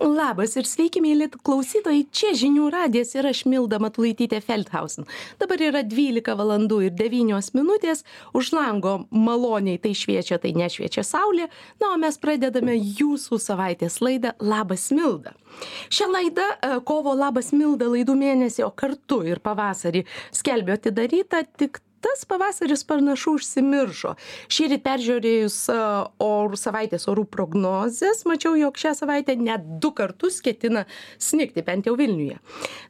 Labas ir sveiki, mėly klausytojai, čia žinių radijas ir aš Milda Matulaitytė Feldhausen. Dabar yra 12 valandų ir 9 minutės, už lango maloniai tai šviečia, tai nešviečia saulė, na, o mes pradedame jūsų savaitės laidą Labas Milda. Šią laidą e, kovo Labas Milda laidų mėnesį, o kartu ir pavasarį skelbio atidaryta tik tas pavasaris panašu užsimiršo. Šįryt peržiūrėjus orų savaitės orų prognozes mačiau jog šią savaitę net du kartus ketina snigti bent jau vilniuje.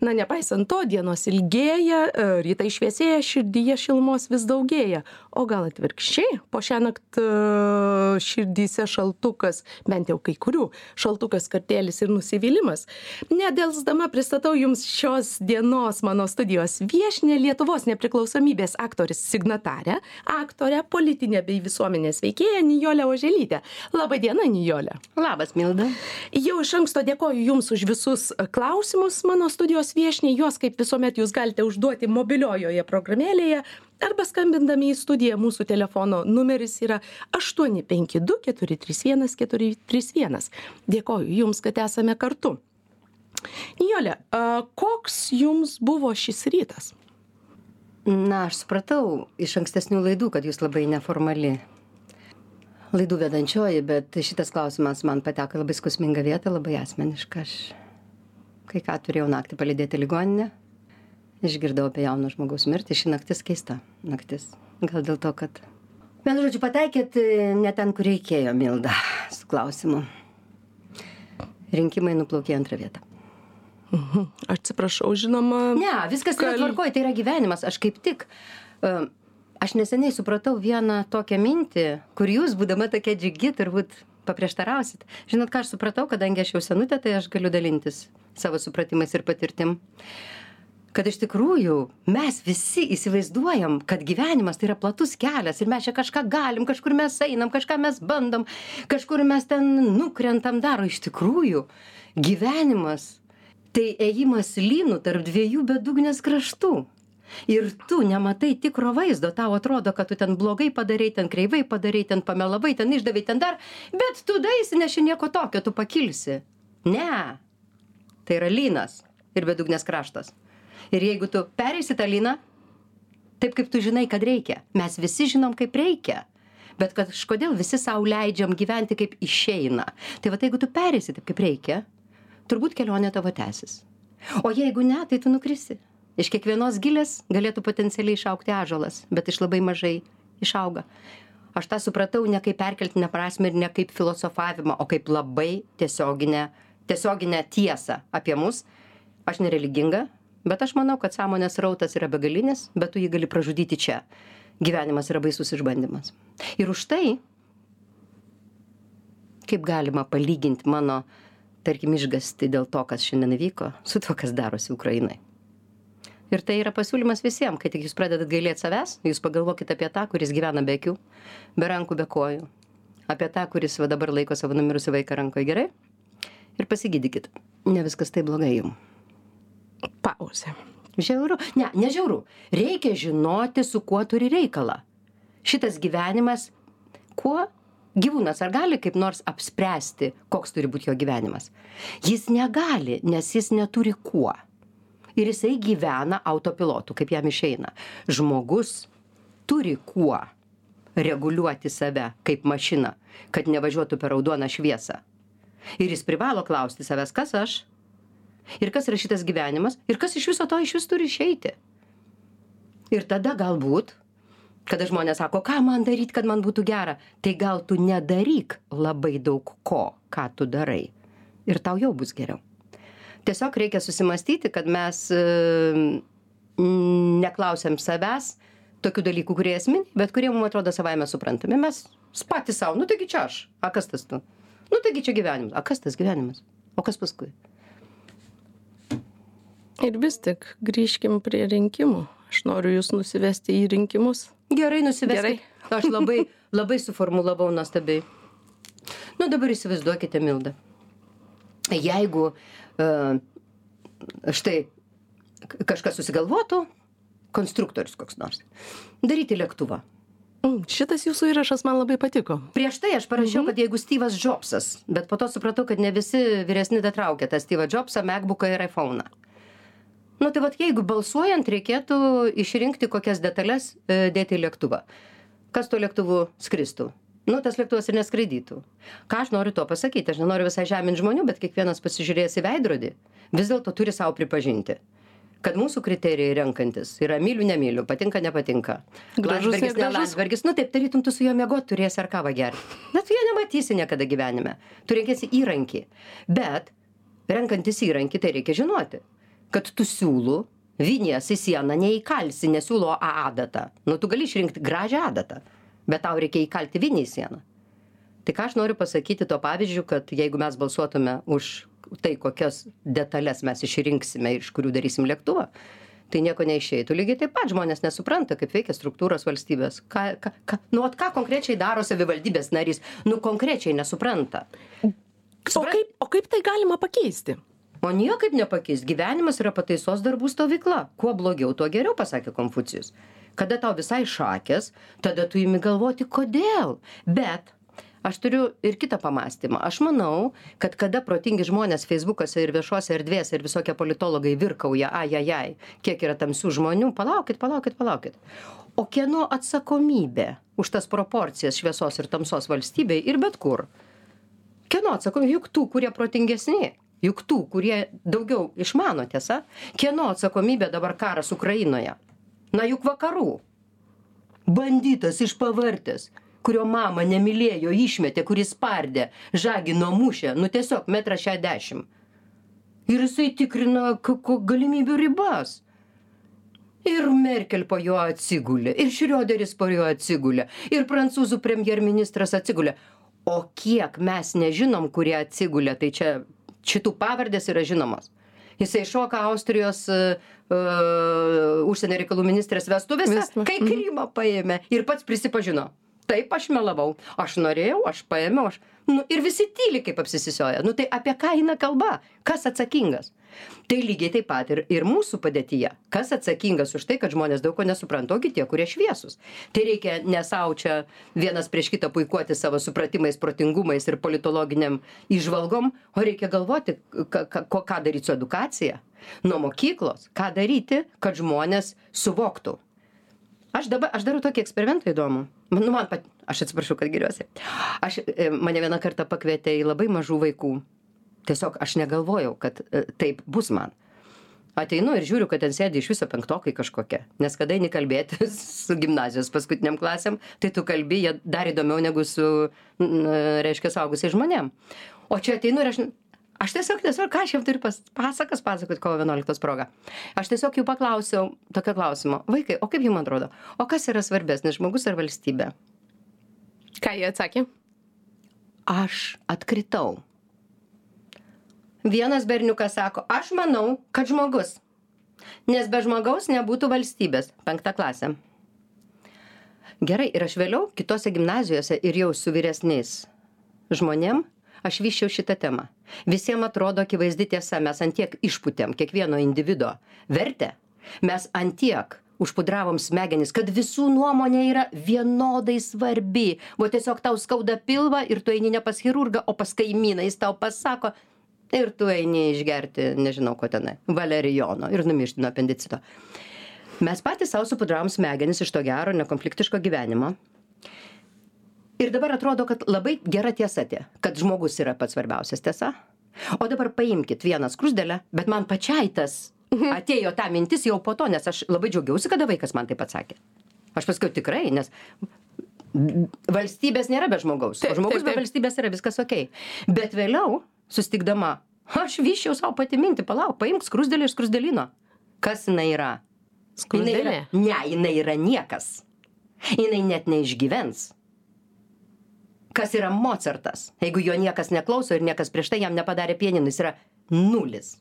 Na nepaisant to dienos ilgėja rytai šviesėja širdyje šilumos vis daugėja. O gal atvirkščiai po šiąnakt širdyse šaltukas bent jau kai kurių šaltukas kartėlis ir nusivylimas. Nedelsdama pristatau jums šios dienos mano studijos viešnią lietuvos nepriklausomybės akto aktorės signatarę aktorę politinę bei visuomenės veikėją nijolę oželytę. Laba diena nijole. Labas milda. Jau iš anksto dėkoju jums už visus klausimus mano studijos viešniai. Juos kaip visuomet jūs galite užduoti mobiliojoje programėlėje arba skambindami į studiją mūsų telefono numeris yra aštuoni penki du keturi trys vienas keturi trys vienas. Dėkoju jums kad esame kartu. Nijole koks jums buvo šis rytas na aš supratau iš ankstesnių laidų kad jūs labai neformali laidų vedančioji bet šitas klausimas man pateko labai skausmingą vietą labai asmenišką. Aš kai ką turėjau naktį palydėti į ligoninę išgirdau apie jauno žmogaus mirtį ši naktis keista naktis. Gal dėl to kad vienu žodžiu pataikėt e, ne ten kur reikėjo milda su klausimu. Rinkimai nuplaukė antrą vietą Mhm. Atsiprašau, žinoma. Ne, viskas kal... yra tvarkoje, tai yra gyvenimas. Aš kaip tik, uh, aš neseniai supratau vieną tokią mintį, kur jūs, būdama tokia džigi, turbūt paprieštarausit. Žinot, ką aš supratau, kadangi aš jau senutė, tai aš galiu dalintis savo supratimais ir patirtim. Kad iš tikrųjų mes visi įsivaizduojam, kad gyvenimas tai yra platus kelias ir mes čia kažką galim, kažkur mes einam, kažką mes bandom, kažkur mes ten nukrentam daro. Iš tikrųjų, gyvenimas tai ėjimas lynu tarp dviejų bedugnės kraštų. Ir tu nematai tikro vaizdo tau atrodo kad tu ten blogai padarei ten kreivai padarei ten pamelavai ten išdavei ten dar bet tu daeisi nes čia nieko tokio tu pakilsi. Ne. Tai yra lynas ir bedugnės kraštas. Ir jeigu tu pereisi tą lyną taip kaip tu žinai kad reikia mes visi žinom kaip reikia bet kažkodėl visi sau leidžiam gyventi kaip išeina? Tai vat jeigu tu pereisi taip kaip reikia turbūt kelionė tavo tęsis. O jeigu ne, tai tu nukrisi. Iš kiekvienos gilės galėtų potencialiai išaukti ažalas, bet iš labai mažai išauga. Aš tą supratau ne kaip perkeltinę prasme ir ne kaip filosofavimą, o kaip labai tiesioginę, tiesioginę tiesą apie mus. Aš nereliginga, bet aš manau, kad sąmonės rautas yra begalinis, bet tu jį gali pražudyti čia. Gyvenimas yra baisus išbandymas. Ir už tai, kaip galima palyginti mano tarkim išgąstį dėl to kas šiandien įvyko su tuo kas darosi ukrainoj ir tai yra pasiūlymas visiem kai tik jūs pradedat gailėt savęs jūs pagalvokit apie tą kuris gyvena be akių be rankų be kojų apie tą kuris va dabar laiko savo numirusį vaiką rankoj gerai ir pasigydykit. Ne viskas taip blogai jum. Pauzė. Žiauru. Ne ne žiauru reikia žinoti su kuo turi reikalą. Šitas gyvenimas kuo gyvūnas ar gali kaip nors apspręsti koks turi būt jo gyvenimas? Jis negali nes jis neturi kuo. Ir jisai gyvena autopilotu kaip jam išeina. Žmogus turi kuo reguliuoti save kaip mašiną kad nevažiuotų per raudoną šviesą. Ir jis privalo klausti savęs kas aš? Ir kas yra šitas gyvenimas? Ir kas iš viso to išvis turi išeiti? Ir tada galbūt kada žmonės sako ką man daryt kad man būtų gera? Tai gal tu nedaryk labai daug ko ką tu darai. Ir tau jau bus geriau. Tiesiog reikia susimąstyti kad mes e, neklausiam savęs tokių dalykų kurie esminiai bet kurie mum atrodo savaime suprantami. Mes patys sau nu taigi čia aš. A kas tas tu? Nu taigi čia gyvenimas. A kas tas gyvenimas? O kas paskui? Ir vis tik grįžkim prie rinkimų. Aš noriu jus nusivesti į rinkimus Gerai nusiveskit. Aš labai, labai suformulavau nuostabiai. Nu dabar įsivaizduokite, Milda. Jeigu uh, štai kažkas susigalvotų, konstruktorius koks nors, daryti lėktuvą. Mm, šitas jūsų įrašas man labai patiko. Prieš tai aš parašiau, mhm. kad jeigu Steve'as Jobsas, bet po to supratau, kad ne visi vyresni datraukia tą Steve'ą Jobsą, MacBooką ir iPhone'ą. Nu tai vad, jeigu balsuojant reikėtų išrinkti kokias detalės e, dėti į lėktuvą. Kas tuo lėktuvu skristų? Nu, tas lėktuvas ir neskraidytų. Ką aš noriu tuo pasakyti? Aš nenoriu visai žeminti žmonių, bet kiekvienas pasižiūrėjęs į veidrodį, vis dėlto turi savo pripažinti kad mūsų kriterijai renkantis yra myliu nemyliu patinka nepatinka landsbergis ne landsbergis nu taip tarytum tu su juo miegot turėsi ar kavą gert na tu jo nematysi niekada gyvenime tu renkiesi įrankį bet renkantis įrankį tai reikia žinoti kad tu siūlų vinies į sieną neįkalsi nesiūlo a adatą. Nu tu gali išrinkt gražią adatą bet tau reikia įkalti vinį į sieną. Tai ką aš noriu pasakyti tuo pavyzdžiu kad jeigu mes balsuotume už tai kokias detales mes išrinksime iš kurių darysim lėktuvą tai nieko neišeitų. Lygiai taip pat žmonės nesupranta kaip veikia struktūros valstybės. Ką ką ką nu vat ką konkrečiai daro savivaldybės narys? Nu konkrečiai nesupranta. O kaip o kaip tai galima pakeisti o niekaip nepakeist gyvenimas yra pataisos darbų stovykla. Kuo blogiau tuo geriau pasakė konfucijus. Kada tau visai šakės tada tu imi galvoti kodėl. Bet aš turiu ir kitą pamąstymą. Aš manau kad kada protingi žmonės feisbukuose ir viešose erdvėse ir visokie politologai virkauja ajajai kiek yra tamsių žmonių palaukit palaukit palaukit. O kieno atsakomybė už tas proporcijas šviesos ir tamsos valstybėj ir bet kur? Kieno atsakomybė? Juk tų kurie protingesni juk tų kurie daugiau išmano tiesa kieno atsakomybė dabar karas ukrainoje? Na juk vakarų. Banditas iš pavartės kurio mamą nemylėjo išmetė kuris spardė žagino mušė nu tiesiog metras šešiasdešim ir jisai tikrina galimybių ribas. Ir merkel po juo atsigulė ir šrioderis po juo atsigulė ir prancūzų premjerministras atsigulė. O kiek mes nežinom kurie atsigulė tai čia šitų pavardės yra žinomos. Jisai šoka austrijos uh, užsienio reikalų ministrės vestuvėse kai mhm. krymą paėmė ir pats prisipažino. Taip aš melavau. Aš norėjau aš paėmiau aš nu ir visi tyli kaip apsisisioję nu tai apie ką eina kalba? Kas atsakingas tai lygiai taip pat ir ir mūsų padėtyje. Kas atsakingas už tai kad žmonės daug ko nesupranta ogi tie kurie šviesūs. Tai reikia ne sau čia vienas prieš kitą puikuotis savo supratimais protingumais ir politologinėm įžvalgom o reikia galvoti ką ką ko ką daryt su edukacija. Nuo mokyklos ką daryti kad žmonės suvoktų. Aš dabar aš darau tokį eksperimentą įdomų. Nu man pat aš atsiprašau kad giriuosi. Aš e, mane vieną kartą pakvietė į labai mažų vaikų tiesiog aš negalvojau kad e, taip bus man. Ateinu ir žiūriu kad ten sėdi iš viso penktokai kažkokie. Nes kada eini kalbėtis su gimnazijos paskutinėm klasėm tai tu kalbi jie dar įdomiau negu su reiškia suaugusiais žmonėm. O čia ateinu ir aš aš tiesiog tiesiog ką aš jiem turiu pas pasakas pasakot kovo vienuoliktos proga. Aš tiesiog jų paklausiau tokio klausimo vaikai o kaip jum atrodo? O kas yra svarbesnis žmogus ar valstybė? Ką jie atsakė? Aš atkritau vienas berniukas sako aš manau kad žmogus. Nes be žmogaus nebūtų valstybės. Penkta klasė. Gerai ir aš vėliau kitose gimnazijose ir jau su vyresniais žmonėm aš vysčiau šitą temą. Visiem atrodo akivaizdi tiesa mes ant tiek išpūtėm kiekvieno individo vertę mes ant tiek užpudravom smegenis kad visų nuomonė yra vienodai svarbi. Va tiesiog tau skauda pilvą ir tu eini ne pas chirurgą o pas kaimyną jis tau pasako ir tu eini išgerti nežinau ko tenai valerijono ir numiršti nuo apendicito. Mes patys sau supudravom smegenis iš to gero nekonfliktiško gyvenimo. Ir dabar atrodo kad labai gera tiesa tie kad žmogus yra pats svarbiausias tiesa? O dabar paimkit vieną skruzdėlę bet man pačiai tas mhm. atėjo ta mintis jau po to nes aš labai džiaugiausi kada vaikas man taip atsakė. Aš pasakiau tikrai nes valstybės nėra be žmogaus. O žmogus be valstybės yra viskas okei. Bet vėliau susitikdama aš vysčiau sau pati mintį palauk paimk skruzdėlę iš skruzdėlyno. Kas jinai yra? Skruzdėlė? Ne jinai yra niekas. Jinai net neišgyvens. Kas yra mocartas jeigu jo niekas neklauso ir niekas prieš tai jam nepadarė pianino jis yra nulis.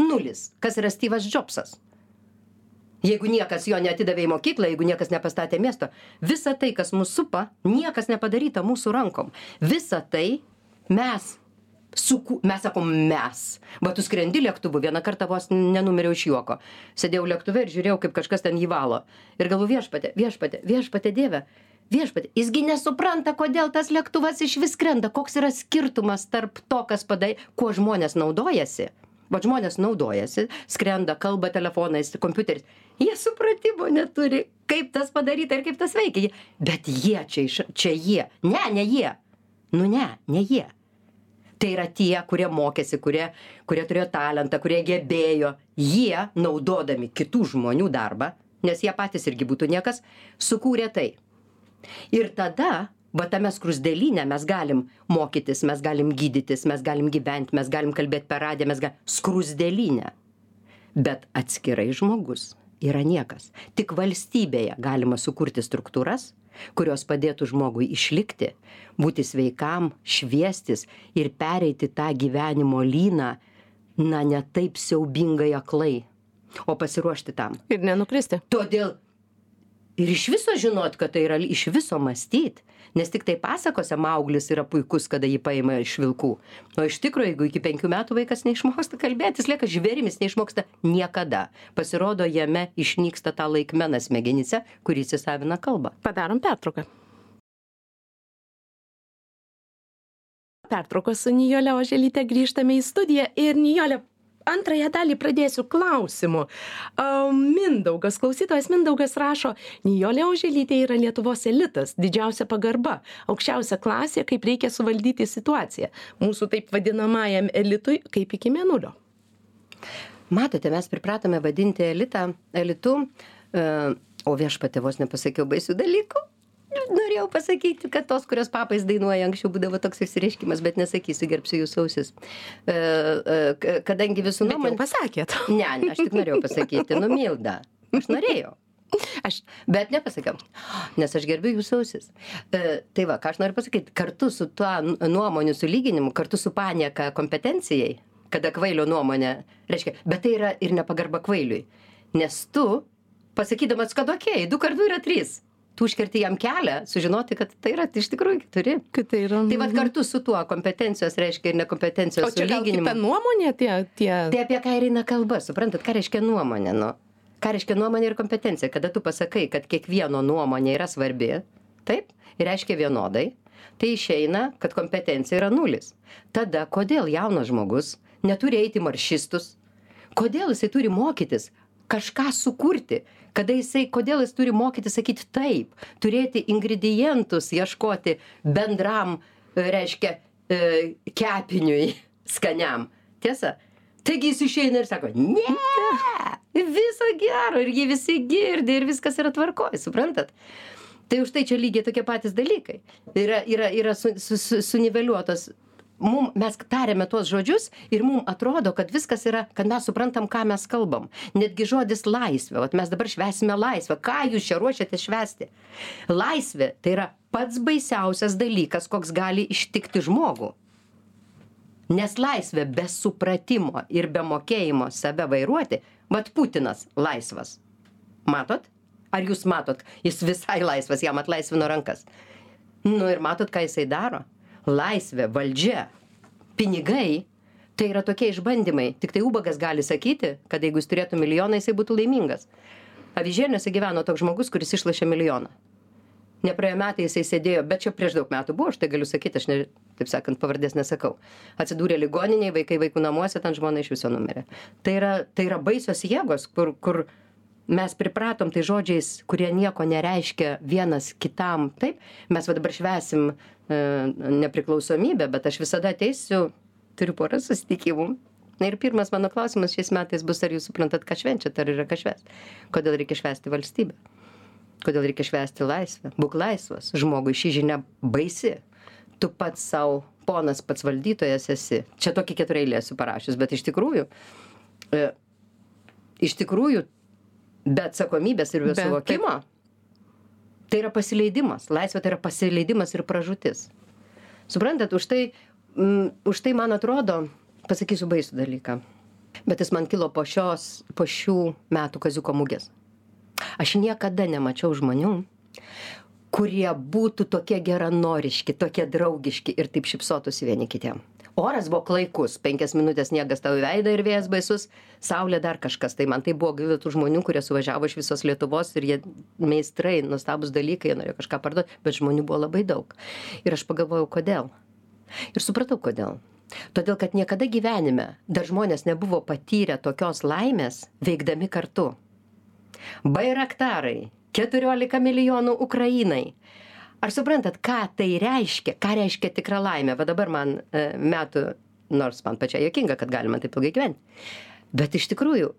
Nulis. Kas yra styvas džobsas? Jeigu niekas jo neatidavė į mokyklą jeigu niekas nepastatė miesto visa tai kas mus supa niekas nepadaryta mūsų rankom. Visa tai mes suku mes sakom mes. Va tu skrendi lėktuvu vieną kartą vos nenumiriau iš juoko. Sėdėjau lėktuve ir žiūrėjau kaip kažkas ten jį valo. Ir galvoju viešpatie viešpatie viešpatie dieve viešpatie jis gi nesupranta kodėl tas lėktuvas išvis skrenda koks yra skirtumas tarp to kas pada kuo žmonės naudojasi. Vat žmonės naudojasi skrenda kalba telefonais kompiuteriais jie supratimo neturi kaip tas padaryta ir kaip tas veikia. Bet jie čia iš čia jie. Ne ne jie. Nu ne ne jie tai yra tie kurie mokėsi kurie kurie turėjo talentą kurie gebėjo jie naudodami kitų žmonių darbą nes jie patys irgi būtų niekas sukūrė tai. Ir tada va tame skruzdėlyne mes galim mokytis mes galim gydytis mes galim gyvent mes galim kalbėt per radiją mes ga skruzdėlyne. Bet atskirai žmogus yra niekas. Tik valstybėje galima sukurti struktūras kurios padėtų žmogui išlikti būti sveikam šviestis ir pereiti tą gyvenimo lyną na ne taip siaubingai aklai o pasiruošti tam. Ir nenukristi. Todėl ir iš viso žinot kad tai yra iš viso mąstyt. Nes tiktai pasakose mauglis yra puikus kada jį paima iš vilkų. O iš tikro jeigu iki penkių metų vaikas neišmoksta kalbėt jis lieka žvėrim jis neišmoksta niekada. Pasirodo jame išnyksta ta laikmena smegenyse kuri įsisavina kalbą. Padarom pertrauką. Pertraukos su nijole oželyte grįžtame į studiją ir nijole antrąją dalį pradėsiu klausimu. A mindaugas klausytojas mindaugas rašo nijolė oželytė yra lietuvos elitas didžiausia pagarba aukščiausia klasė kaip reikia suvaldyti situaciją. Mūsų taip vadinamajam elitui kaip iki mėnulio. Matote mes pripratome vadinti elitą elitu e, o viešpatie vos nepasakiau baisių dalykų norėjau pasakyti, kad tos, kurios papais dainuoja, anksčiau būdavo toks išsireiškimas, bet nesakysiu, gerbsiu jūsų ausis. E, e, kadangi visų nuomonė. pasakėt. Ne, ne, aš tik norėjau pasakyti, numilda. Aš norėjau. Aš, bet nepasakiau, nes aš gerbiu jūsų ausis. E, tai va, ką aš noriu pasakyti, kartu su tuo nuomonių sulyginimu, kartu su panieka kompetencijai, kada kvailio nuomonė, reiškia, bet tai yra ir nepagarba kvailiui. Nes tu, pasakydamas, kad okei, okay, du kartų yra trys, tu užkerti jam kelią sužinoti kad tai yra iš tikrųjų keturi kad tai yra tai vat mhm. kartu su tuo kompetencijos reiškia ir nekompetencijos sulyginimu nuomonė tie tie tai apie ką ir eina kalba suprantat ką reiškia nuomonė nu? Ką reiškia nuomonė ir kompetencija? Kada tu pasakai kad kiekvieno nuomonė yra svarbi taip ir reiškia vienodai tai išeina kad kompetencija yra nulis. Tada kodėl jaunas žmogus neturi eit į maršistus? Kodėl jisai turi mokytis kažką sukurti kada jisai kodėl jis turi mokytis sakyt taip? Turėti ingredientus ieškoti bendram reiškia e, kepiniui skaniam. Tiesa? Taigi jis išeina ir sako ne viso gero. Ir jį visi girdi ir viskas yra tvarkoj suprantat? Tai už tai čia lygiai tokie patys dalykai. Yra yra yra su su suniveliuotos mum mes tariame tuos žodžius ir mum atrodo kad viskas yra kad mes suprantam ką mes kalbam. Netgi žodis laisvė vat mes dabar švęsime laisvę. Ką jūs čia ruošiatės švęsti? Laisvė tai yra pats baisiausias dalykas koks gali ištikti žmogų. Nes laisvė be supratimo ir be mokėjimo save vairuoti vat putinas laisvas. Matot? Ar jūs matot? Jis visai laisvas jam atlaisvino rankas. Nu ir matot ką jisai daro laisvė valdžia pinigai tai yra tokie išbandymai. Tiktai ubagas gali sakyti kad jeigu jis turėtų milijoną jisai būtų laimingas. Avižieniuose gyveno toks žmogus kuris išlošė milijoną. Nepraėjo metai jisai sėdėjo bet čia prieš daug metų buvo aš tai galiu sakyt aš ne taip sakant pavardės nesakau. Atsidūrė ligoninėj vaikai vaikų namuose ten žmona iš viso numirė. Tai yra tai yra baisios jėgos kur kur mes pripratom tais žodžiais kurie nieko nereiškia vienas kitam. Taip mes va dabar švęsim nepriklausomybę bet aš visada ateisiu turiu porą susitikimų. Na ir pirmas mano klausimas šiais metais bus ar jūs suprantat ką švenčiat ar yra ką švęst? Kodėl reikia švęsti valstybę? Kodėl reikia švęsti laisvę? Būk laisvas žmogui ši žinia baisi. Tu pats sau ponas pats valdytojas esi. Čia tokį ketureilį esu parašius bet iš tikrųjų e, iš tikrųjų be atsakomybės ir be suvokimo tai yra pasileidimas. Laisvė tai yra pasileidimas ir pražūtis. Suprantat už tai m, už tai man atrodo pasakysiu baisų dalyką bet jis man kilo po šios po šių metų kaziuko mugės. Aš niekada nemačiau žmonių kurie būtų tokie geranoriški tokie draugiški ir taip šypsotųsi vieni kitiem oras buvo klaikus. Penkias minutes sniegas tau į veidą ir vėjas baisus. Saulė dar kažkas. Tai man taip buvo gaila tų žmonių kurie suvažiavo iš visos lietuvos ir jie meistrai nuostabūs dalykai jie norėjo kažką parduot bet žmonių buvo labai daug. Ir aš pagalvojau kodėl? Ir supratau kodėl. Todėl kad niekada gyvenime dar žmonės nebuvo patyrę tokios laimės veikdami kartu. Bairaktarai keturiolika milijonų ukrainai ar suprantat ką tai reiškia? Ką reiškia tikra laimė? Va dabar man e, metų nors man pačiai juokinga kad galima taip ilgai gyvent bet iš tikrųjų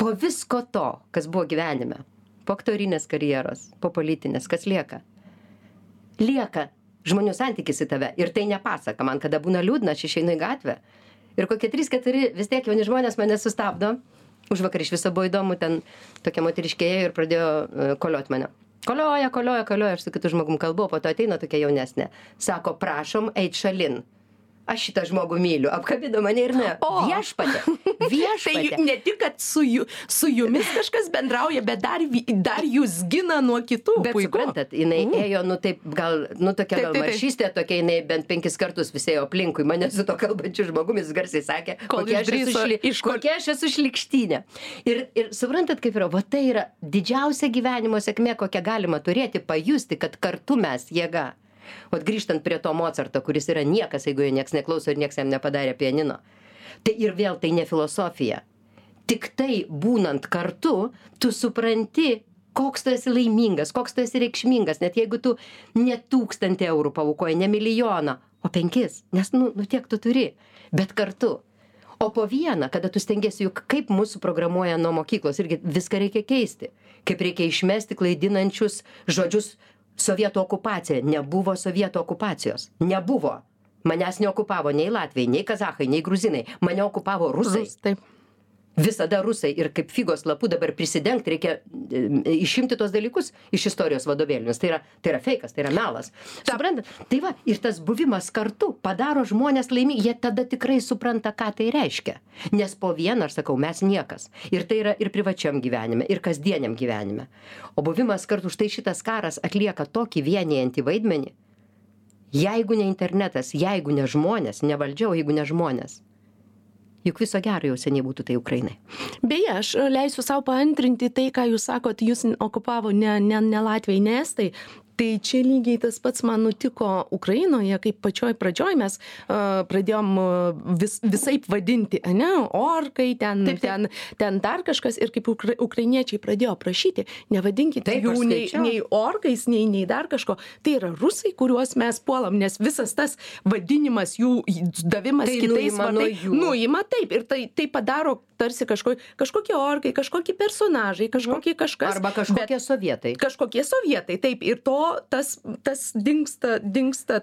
po visko to kas buvo gyvenime po aktorinės karjeros po politinės kas lieka lieka žmonių santykis į tave ir tai ne pasaka man kada būna liūdna aš išeinu į gatvę ir kokie trys keturi vis tiek jauni žmonės mane sustabdo. Užvakar iš viso buvo įdomu ten tokia moteriškė ėjo ir pradėjo e, koliot mane kolioja kolioja kolioja aš su kitu žmogum kalbu o po to ateina tokia jaunesnė. Sako prašom eit šalin aš šitą žmogų myliu apkabino mane ir nuėjo viešpatie Tai viešpatie ne tik, kad su, ju, su jumis kažkas bendrauja, bet dar, dar jūs gina nuo kitų. Bet Puiku. suprantat, jinai Mm. ėjo, nu taip, gal, nu tokia Taip, gal maršystė, tokia jinai bent penkis kartus visėjo aplinkui, mane su to kalbančiu žmogumi jis garsiai sakė, kokia aš, esu šli, iš kur- kokia aš esu šlikštynė. Ir, ir suprantat, kaip yra, va tai yra didžiausia gyvenimo sėkmė, kokią galima turėti, pajusti, kad kartu mes jėga. O grįžtant prie to Mozarto, kuris yra niekas, jeigu jo niekas neklauso ir niekas jam nepadarė pianino. Tai ir vėl tai ne filosofija. Tik tai būnant kartu, tu supranti, koks tu esi laimingas, koks tu esi reikšmingas, net jeigu tu ne tūkstantį eurų paukoji, ne milijoną, o penkis, nes nu, nu tiek tu turi, bet kartu. O po vieną, kada tu stengiasi, juk kaip mūsų programuoja nuo mokyklos, irgi viską reikia keisti. Kaip reikia išmesti klaidinančius žodžius sovietų okupacija. Nebuvo sovietų okupacijos. Nebuvo. Manęs neokupavo nei Latvijai, nei Kazahai, nei Gruzinai. Mane okupavo rusai Rus, taip. Visada rusai ir kaip figos lapu dabar prisidengti reikia e, išimti tuos dalykus iš istorijos vadovėlių nes tai yra tai yra feikas tai yra melas. Suprantat? Tai va ir tas buvimas kartu padaro žmones laimingi jie tada tikrai supranta ką tai reiškia. Nes po vieną aš sakau mes niekas. Ir tai yra ir privačiam gyvenime ir kasdieniam gyvenime. O buvimas kartu štai šitas karas atlieka tokį vienijantį vaidmenį. Jeigu ne internetas jeigu ne žmonės ne valdžia o jeigu ne žmonės juk viso gero jau seniai būtų tai Ukrainai. Beje, aš leisiu savo paantrinti tai, ką jūs sakot, jūs okupavo ne, ne, ne Latvijai, ne Estai. Tai čia lygiai tas pats man nutiko Ukrainoje, kaip pačioj pradžioj mes uh, pradėjom vis, visaip vadinti, ne, orkai, ten, ten, ten dar kažkas ir kaip ukra, ukrainiečiai pradėjo prašyti, nevadinkite jų nei, nei orkais, nei, nei dar kažko. Tai yra rusai, kuriuos mes puolam, nes visas tas vadinimas, jų davimas Tai kitais vardais, nuima taip ir tai, tai padaro tarsi kažko, kažkokie orkai, kažkokie personažai, kažkokie kažkas. Arba kažkokie sovietai. kažkokie sovietai, taip, ir to tas, tas dinksta, dinksta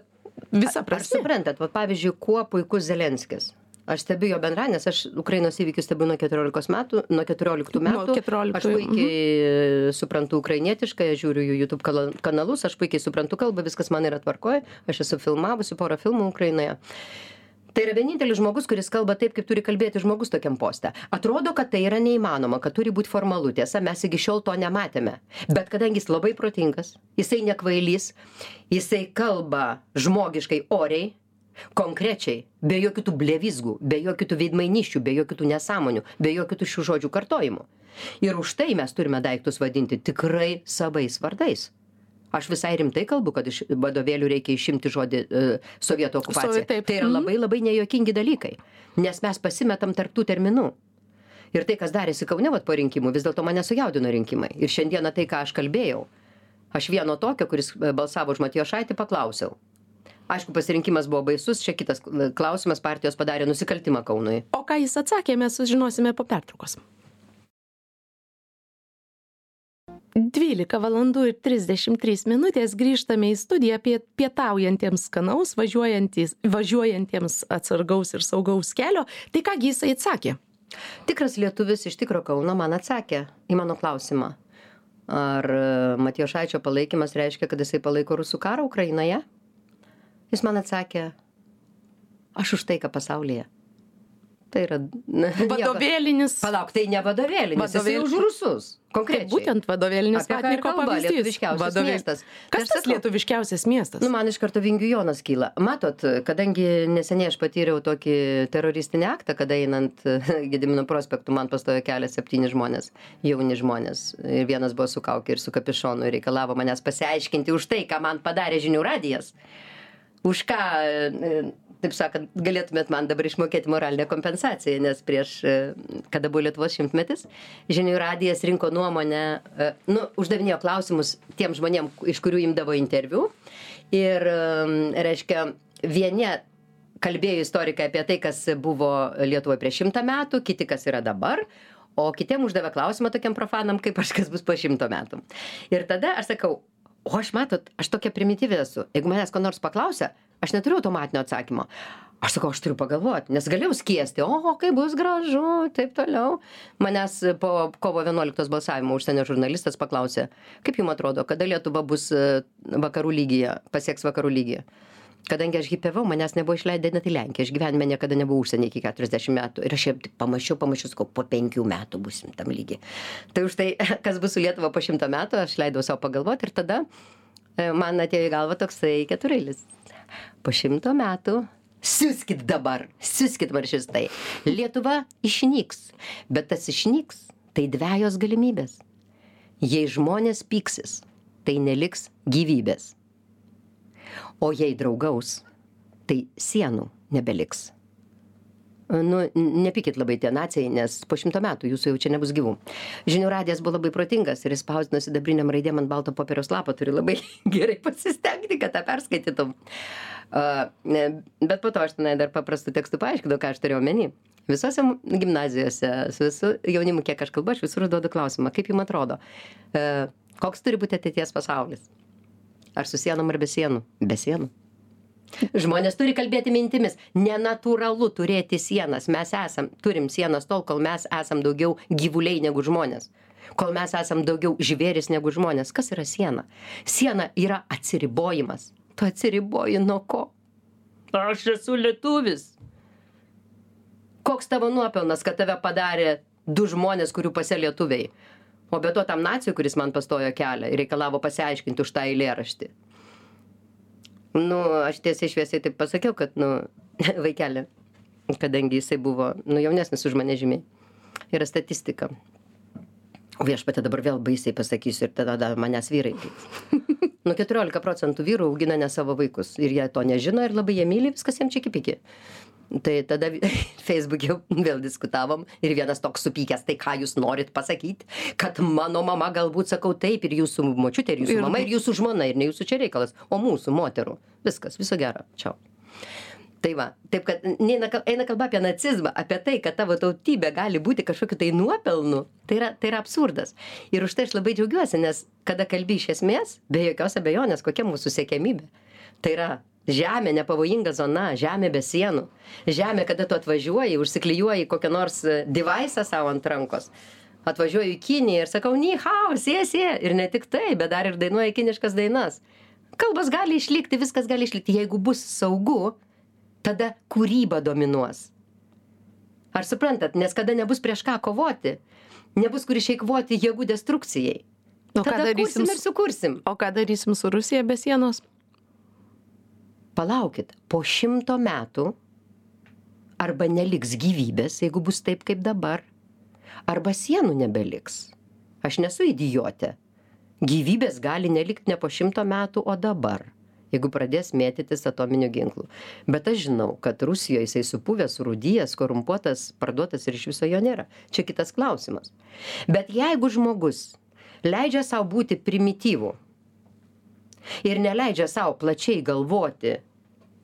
visa Ar prasme. suprantat, va, pavyzdžiui, kuo puikus Zelenskis? Aš stebiu jo bendrą, nes aš Ukrainos įvykius stebiu nuo 14 metų, nuo 14 metų. 14, Aš puikiai suprantu ukrainietiškai, aš žiūriu jų YouTube kanalus, aš puikiai suprantu kalbą, viskas man yra tvarkoje, aš esu filmavusi porą filmų Ukrainoje. Tai yra vienintelis žmogus, kuris kalba taip, kaip turi kalbėti žmogus tokiam poste. Atrodo, kad tai yra neįmanoma, kad turi būti formalu. Tiesa, mes iki šiol to nematėme. Bet kadangi jis labai protingas, jisai nekvailys, jisai kalba žmogiškai oriai, konkrečiai, be jokių tų blevizgų, be jokių tų veidmainyščių, be jokių tų nesąmonių, be jokių tų šių žodžių kartojimų. Ir už tai mes turime daiktus vadinti tikrai savais vardais. Aš visai rimtai kalbu, kad iš vadovėlių reikia išimti žodį e, sovietų okupacija. Taip. Tai yra Mhm. labai labai nejuokingi dalykai, nes mes pasimetam tarptų terminų. Ir tai, kas darėsi Kaune vat, po rinkimų, vis dėlto mane sujaudino rinkimai. Ir šiandieną tai, ką aš kalbėjau, aš vieno tokio, kuris e, balsavo už Matijo Šaitį, paklausiau. Aišku, pasirinkimas buvo baisus, čia kitas e, klausimas, partijos padarė nusikaltimą Kaunui. O ką jis atsakė, mes sužinosime po pertraukos. 12 valandų ir 33 minutės grįžtame į studiją apie pietaujantiems skanaus, važiuojantys- važiuojantiems atsargaus ir saugaus kelio. Tai kągi jisai atsakė? Tikras lietuvis iš tikro Kauno man atsakė į mano klausimą. Ar e, Matijo Šaičio palaikymas reiškia, kad jisai palaiko rusų karą Ukrainoje? Jis man atsakė, aš už taiką pasaulyje. Tai yra na, nieko- Vadovėlinis. Palauk, tai ne vadovėlinis, jisai Vadovėl- už rusus. Konkrečiai. būtent vadovėlinis vatniko pavyzdys. lietuviškiausias miestas. Tai Kas tas lietuviškiausias miestas? Nu, man iš karto vingių Jonas kyla. Matot, kadangi neseniai aš patyriau tokį teroristinį aktą, kada einant Gedimino prospektu man pastojo kelias septyni žmonės, jauni žmonės. Ir vienas buvo su kaukė ir su kapišonu ir reikalavo manęs pasiaiškinti už tai, ką man padarė žinių radijas. Už ką, taip sakant, galėtumėt man dabar išmokėti moralinę kompensaciją, nes prieš, e, kada buvo Lietuvos šimtmetis, žinių radijas rinko nuomonę, e, nu, uždavinėjo klausimus tiem žmonėm, iš kurių imdavo interviu. Ir, e, reiškia, vieni kalbėjo istorikai apie tai, kas buvo Lietuvoje prieš šimtą metų, kiti kas yra dabar. O kitiem uždavė klausimą tokiam profanam, kaip aš kas bus po šimto metų. Ir tada aš sakau, o aš matot, aš tokia primityvi esu. Jeigu manęs ko nors paklausia, aš neturiu automatinio atsakymo. Aš sakau, aš turiu pagalvoti, nes galėjau skiesti, o kaip bus gražu, taip toliau. Manęs po kovo 11 balsavimo užsienio žurnalistas paklausė, kaip jums atrodo, kada Lietuva bus e, vakarų lygyje, pasieks vakarų lygyje. Kadangi aš hipiavau, manęs nebuvo išleidę net į Lenkiją, aš gyvenime niekada nebuvau užsienį iki 40 metų. Ir aš jau pamačiau, pamačiau, sakau, po penkių metų busim tam lygiai. Tai už tai, kas bus su Lietuva po šimto metų, aš leidau savo pagalvoti ir tada e, man atėjo į galvą toksai keturėlis. Po šimto metų siūskit dabar, siūskit maršistai. Lietuva išnyks, bet tas išnyks, tai dviejos galimybės. Jei žmonės pyksis, tai neliks gyvybės. O jei draugaus, tai sienų nebeliks. Nu, nepykit labai tie nacijai, nes po šimto metų jūsų jau čia nebus gyvų. Žinių radijas buvo labai protingas ir jis spausdino sidabriniam raidėm ant balto popieriaus lapo, turi labai gerai pasistengti, kad tą perskaitytum. Uh, bet po to aš tenai dar paprastų tekstų paaiškinau, ką aš turėjau omeny. Visose gimnazijose, su visu jaunimu, kiek aš kalbu, aš visur duodu klausimą, kaip jums atrodo, uh, koks turi būti ateities pasaulis. Ar su sienom ar be sienų? Be sienų. Žmonės turi kalbėti mintimis. Nenatūralu turėti sienas. Mes esam, turim sienas tol, kol mes esam daugiau gyvuliai negu žmonės. Kol mes esam daugiau žvėris negu žmonės. Kas yra siena? Siena yra atsiribojimas. Tu atsiriboji nuo ko? Aš esu lietuvis. Koks tavo nuopelnas, kad tave padarė du žmonės, kurių pase lietuviai? O be to tam nacijui, kuris man pastojo kelią ir reikalavo pasiaiškinti už tą eilėraštį. Nu, aš tiesiai šviesiai taip pasakiau, kad, nu, vaikeli, kadangi jisai buvo, nu, jaunesnis už mane žymiai. Yra statistika. O viešpatė dabar vėl baisiai pasakysiu ir tada dar manęs vyrai. Nu, 14 procentų vyrų augina ne savo vaikus ir jie to nežino ir labai jie myli, viskas jiems čia kipiki. Tai tada jau vėl diskutavom ir vienas toks supykęs, tai ką jūs norit pasakyti, kad mano mama galbūt sakau taip ir jūsų močiutė, ir jūsų mama, ir jūsų žmona, ir ne jūsų čia reikalas, o mūsų moterų. Viskas, viso gero. Čiau. Tai va, taip kad neina, eina kalba apie nacizmą, apie tai, kad tavo tautybė gali būti kažkokiu tai nuopelnu, tai yra, tai yra absurdas. Ir už tai aš labai džiaugiuosi, nes kada kalbi iš esmės, be jokios abejonės, kokia mūsų siekiamybė. Tai yra žemė nepavojinga zona, žemė be sienų. Žemė, kada tu atvažiuoji, užsiklijuoji kokią nors e, devaisą savo ant rankos. Atvažiuoju į Kiniją ir sakau, ni hao, sėsė. Ir ne tik tai, bet dar ir dainuoja kiniškas dainas. Kalbas gali išlikti, viskas gali išlikti. Jeigu bus saugu, tada kūryba dominuos. Ar suprantat, nes kada nebus prieš ką kovoti, nebus kur išeikvoti jėgų destrukcijai. O ką darysim? ir sukursim. O ką darysim su Rusija be sienos? Palaukit, po šimto metų arba neliks gyvybės, jeigu bus taip kaip dabar, arba sienų nebeliks. Aš nesu idiotė. Gyvybės gali nelikti ne po šimto metų, o dabar, jeigu pradės mėtytis atominių ginklų. Bet aš žinau, kad Rusijoje jisai supuvęs, surūdyjas, korumpuotas, parduotas ir iš viso jo nėra. Čia kitas klausimas. Bet jeigu žmogus leidžia savo būti primityvų ir neleidžia savo plačiai galvoti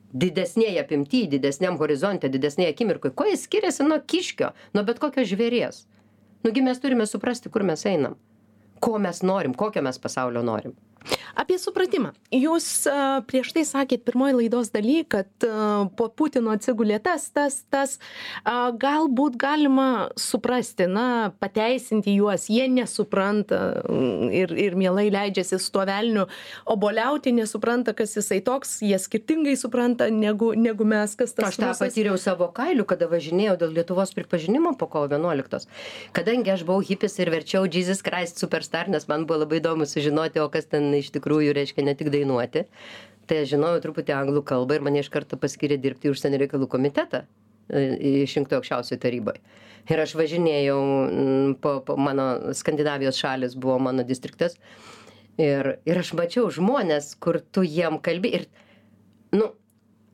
didesnėje apimty, didesniam horizonte, didesnėje akimirkoje, kuo jis skiriasi nuo kiškio, nuo bet kokio žvėries. Nugi mes turime suprasti, kur mes einam, ko mes norim, kokio mes pasaulio norim. Apie supratimą. Jūs a, prieš tai sakėt pirmoj laidos daly kad a, po putino atsigulė tas tas tas. A, galbūt galima suprasti na pateisinti juos. Jie nesupranta mm, ir ir mielai leidžiasi su tuo velniu oboliauti nesupranta kas jisai toks. Jie skirtingai supranta negu negu mes kas tas Aš tą patyriau savo kailiu, kada važinėjau dėl Lietuvos pripažinimo po kovo 11. Kadangi aš buvau hipis ir verčiau Jesus Christ Superstar, nes man buvo labai įdomu sužinoti, o kas ten iš tikrųjų reiškia ne tik dainuoti, tai aš žinojau truputį anglų kalbą ir mane iš karto paskyrė dirbti į užsienio reikalų komitetą e, išrinkto aukščiausioje taryboje. Ir aš važinėjau, po, po mano Skandinavijos šalis buvo mano distriktas. Ir, ir aš mačiau žmonės, kur tu jiem kalbi. Ir, nu,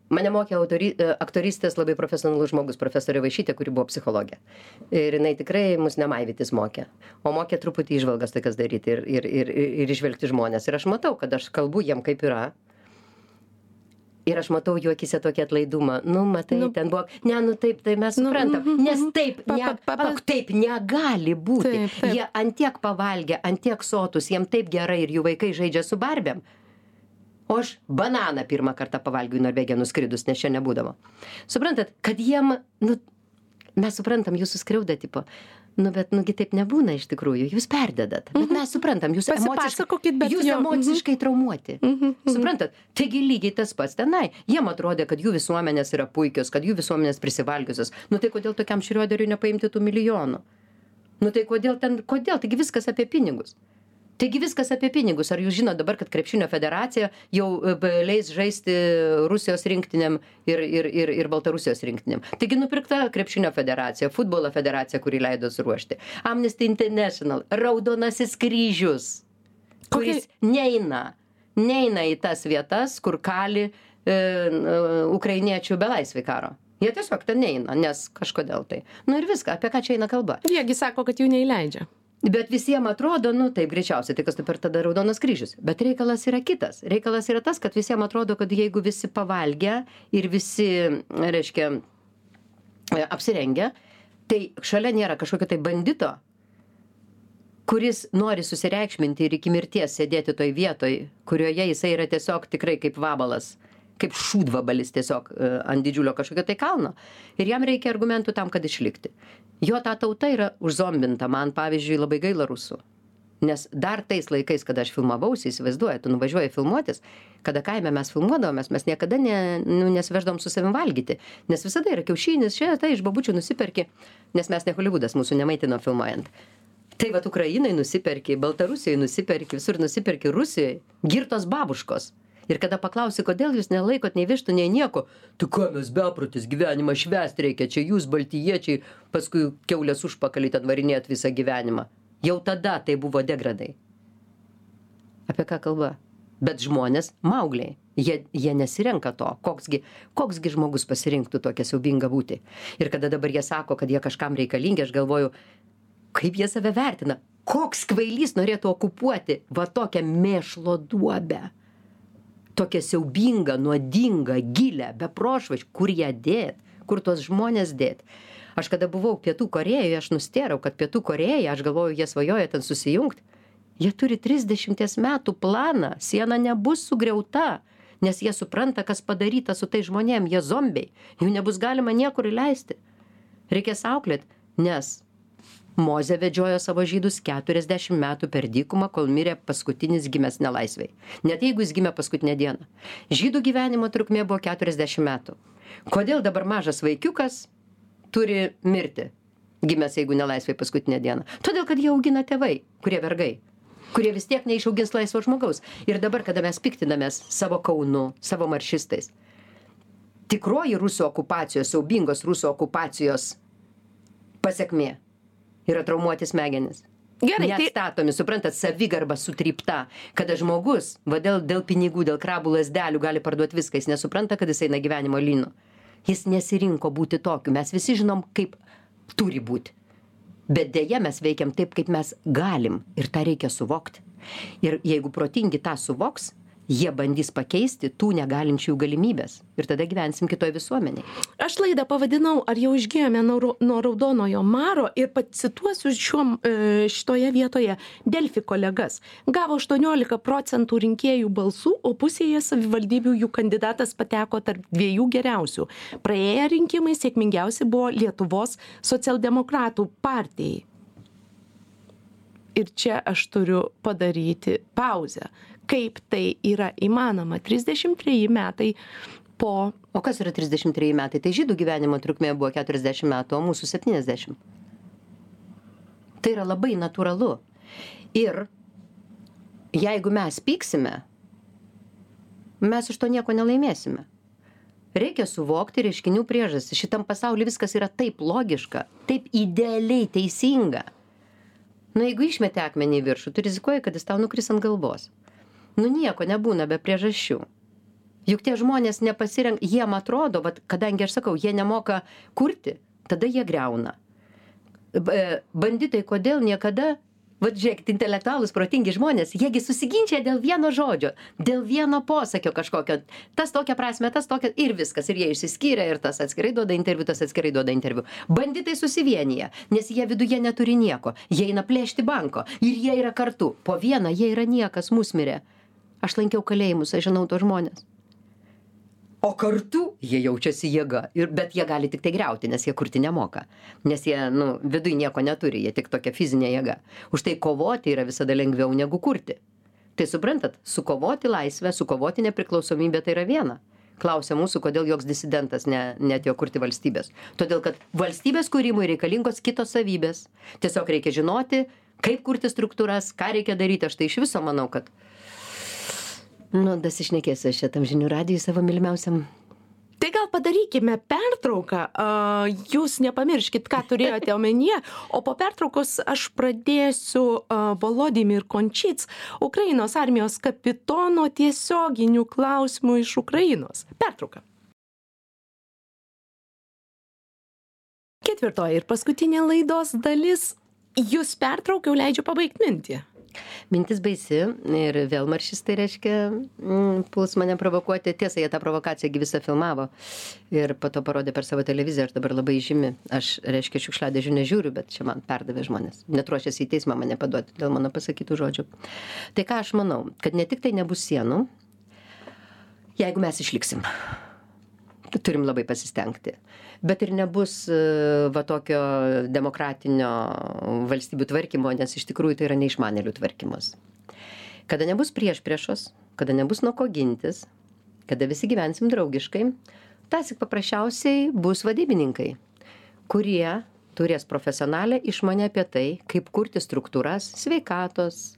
mane mokė autori, e, aktoristės labai profesionalus žmogus, profesorė Vaišytė, kuri buvo psichologė. Ir jinai tikrai mus nemaivytis mokė, o mokė truputį išvalgas tokias daryti ir, ir, ir, ir išvelgti žmonės. Ir aš matau, kad aš kalbu jiem kaip yra. Ir aš matau jų akise tokį atlaidumą. Nu, matai, Nu. nu, ten buvo, ne, nu taip, tai mes Nu, suprantam. mhm, Nes mhm. taip, Pa- ne, pa- pa- palauk, taip negali būti. Taip, taip. Jie antiek pavalgę, antiek sotus, jiem taip gerai ir jų vaikai žaidžia su barbėm. O aš bananą pirmą kartą pavalgiau į Norvegiją nuskridus, nes čia nebūdavo. Suprantat, kad jiem, nu, mes suprantam, jūsų skriauda, tipo, nu, bet, nugi taip nebūna iš tikrųjų, jūs perdedat. Bet mes suprantam, jūs emociškai, jūs jo, mhm. emociškai traumuoti. Mhm, mhm. Suprantat, taigi lygiai tas pats tenai. Jiem atrodė, kad jų visuomenės yra puikios, kad jų visuomenės prisivalgiusios. Nu tai kodėl tokiam šrioderiui nepaimti tų milijonų? Nu tai kodėl ten, kodėl? Taigi viskas apie pinigus. Taigi viskas apie pinigus. Ar jūs žinote dabar, kad krepšinio federacija jau e, leis žaisti Rusijos rinktiniam ir, ir, ir, ir Baltarusijos rinktiniam? Taigi nupirkta krepšinio federacija, futbolo federacija, kuri leido suruošti. Amnesty International, Raudonasis kryžius kuris neina, neina į tas vietas, kur kali e, e, ukrainiečių belaisvį karo. Jie tiesiog ten neina, nes kažkodėl tai. Nu ir viską, apie ką čia eina kalba. jiegi sako kad jų neįleidžia Bet visiems atrodo, nu taip greičiausiai, tai kas tu per tada raudonas kryžius. Bet reikalas yra kitas. Reikalas yra tas, kad visiems atrodo, kad jeigu visi pavalgę ir visi, reiškia, e, apsirengę, tai šalia nėra kažkokio tai bandito, kuris nori susireikšminti ir iki mirties sėdėti toj vietoj, kurioje jisai yra tiesiog tikrai kaip vabalas, kaip šūdvabalis tiesiog e, ant didžiulio kažkokio tai kalno. Ir jam reikia argumentų tam, kad išlikti. Jo ta tauta yra užzombinta, man pavyzdžiui labai gaila rusų. Nes dar tais laikais, kada aš filmavausi, įsivaizduoju, tu nuvažiuoji filmuotis, kada kaime mes filmuodavomės, mes niekada ne, nu, nesiveždom su savim valgyti. Nes visada yra kiaušinis, čia tai iš babučių nusiperki, nes mes ne Hollywoodas mūsų nemaitino filmuojant. Tai va, Ukrainai nusiperki, Baltarusijai nusiperki, visur nusiperki, Rusijoje, girtos babuškos. Ir kada paklausi, kodėl jūs nelaikot nei vištų, nei nieko, tu ką mes beprotis gyvenimą švęsti reikia, čia jūs baltijiečiai, paskui keulės užpakalį ten varinėt visą gyvenimą. Jau tada tai buvo degradai. Apie ką kalba? Bet žmonės, maugliai, jie, jie nesirenka to, koksgi, koksgi žmogus pasirinktų tokią siaubingą būti. Ir kada dabar jie sako, kad jie kažkam reikalingi, aš galvoju, kaip jie save vertina. Koks kvailys norėtų okupuoti va tokią mėšlo duobę. Tokią siaubingą, nuodingą, gilę, be prošvaš, kur ją dėt, kur tuos žmonės dėt. Aš kada buvau Pietų Korejoje, aš nustėrau, kad Pietų Koreja, aš galvoju, jie svajoja ten susijungti. Jie turi 30 metų planą, siena nebus sugriauta, nes jie supranta, kas padaryta su tai žmonėm, jie zombiai, jų nebus galima niekur įleisti. Reikės auklėt, nes Moze vedžiojo savo žydus 40 metų per dykumą, kol mirė paskutinis gimęs nelaisviai. Net jeigu jis gimė paskutinę dieną. Žydų gyvenimo trukmė buvo 40 metų. Kodėl dabar mažas vaikiukas turi mirti, gimęs jeigu nelaisviai paskutinę dieną? Todėl, kad jie augina tėvai, kurie vergai kurie vis tiek neišaugins laisvo žmogaus. Ir dabar, kada mes piktinamės savo kaunu, savo maršistais, tikroji rusų okupacijos, siaubingos rusų okupacijos pasiekmė yra traumuoti smegenis. Gerai, tai Neatstatomi, suprantat, savigarba sutrypta, kada žmogus, va dėl, dėl pinigų, dėl krabų lasdelių gali parduoti viską, jis nesupranta, kad jis eina gyvenimo lynu. Jis nesirinko būti tokiu, mes visi žinom, kaip turi būti. Bet dėja mes veikiam taip, kaip mes galim ir tą reikia suvokti. Ir jeigu protingi tą suvoks, jie bandys pakeisti tų negalinčiųjų galimybes. Ir tada gyvensim kitoj visuomenėj aš laidą pavadinau ar jau išgijome nuo nuo raudonojo maro ir pacituosiu šiuom e, šitoje vietoje delfi kolegas. Gavo aštuoniolika procentų rinkėjų balsų o pusėje savivaldybių jų kandidatas pateko tarp dviejų geriausių. Praėję rinkimai sėkmingiausi buvo lietuvos socialdemokratų partijai. Ir čia aš turiu padaryti pauzę kaip tai yra įmanoma. trisdešim treji metai po o kas yra trisdešim treji metai? Tai žydų gyvenimo trukmė buvo keturiasdešim metų o mūsų septyniasdešim tai yra labai natūralu. Ir jeigu mes pyksime mes iš to nieko nelaimėsime. Reikia suvokti reiškinių priežastis. Šitam pasauly viskas yra taip logiška taip idealiai teisinga. Nu jeigu išmeti akmenį į viršų tu rizikuoji kad jis tau nukris ant galvos nu nieko nebūna be priežasčių. Juk tie žmonės nepasirenk jiem atrodo vat kadangi aš sakau jie nemoka kurti tada jie griauna. B banditai kodėl niekada vat žiūrėkit intelektualūs protingi žmonės jie gi susiginčija dėl vieno žodžio dėl vieno posakio kažkokio. Tas tokią prasmę tas tokią ir viskas ir jie išsiskyrę ir tas atskirai duoda interviu tas atskirai duoda interviu. Banditai susivienija nes jie viduje neturi nieko. Jie eina plėšti banko ir jie yra kartu. Po vieną jie yra niekas musmirė aš lankiau kalėjimus aš žinau tuos žmones o kartu jie jaučiasi jėga ir bet jie gali tiktai griauti nes jie kurti nemoka. Nes jie nu viduj nieko neturi jie tik tokia fizinė jėga. Už tai kovoti yra visada lengviau negu kurti. Tai suprantat sukovoti laisvę sukovoti nepriklausomybę tai yra viena. Klausia mūsų kodėl joks disidentas ne neatėjo kurti valstybės. Todėl kad valstybės kūrimui reikalingos kitos savybės. Tiesiog reikia žinoti kaip kurti struktūras ką reikia daryti. Aš tai iš viso manau kad nu dasišnekėsiu aš čia tam žinių radijuj savo mylimiausiam Tai gal padarykime pertrauką, jūs nepamirškit, ką turėjote omenyje, o po pertraukos aš pradėsiu Volodymyr Končits, Ukrainos armijos kapitono tiesioginių klausimų iš Ukrainos. Pertrauka. Ketvirtoji ir paskutinė laidos dalis. Jūs pertraukiau, leidžiu pabaigti mintį mintis baisi ir vėl maršistai reiškia mm, puls mane provokuoti. Tiesa jie tą provokaciją visą filmavo ir po to parodė per savo televiziją aš dabar labai žymi. Aš reiškia šiukšliadėžių nežiūriu bet čia man perdavė žmonės. Net ruošiasi į teismą mane paduoti dėl mano pasakytų žodžių. Tai ką aš manau kad ne tik tai nebus sienų jeigu mes išliksim turim labai pasistengti. Bet ir nebus e, va tokio demokratinio valstybių tvarkymo nes iš tikrųjų tai yra neišmanėlių tvarkymas. Kada nebus priešpriešos kada nebus nuo ko gintis kada visi gyvensim draugiškai tąsyk paprasčiausiai bus vadybininkai kurie turės profesionalią išmonę apie tai kaip kurti struktūras sveikatos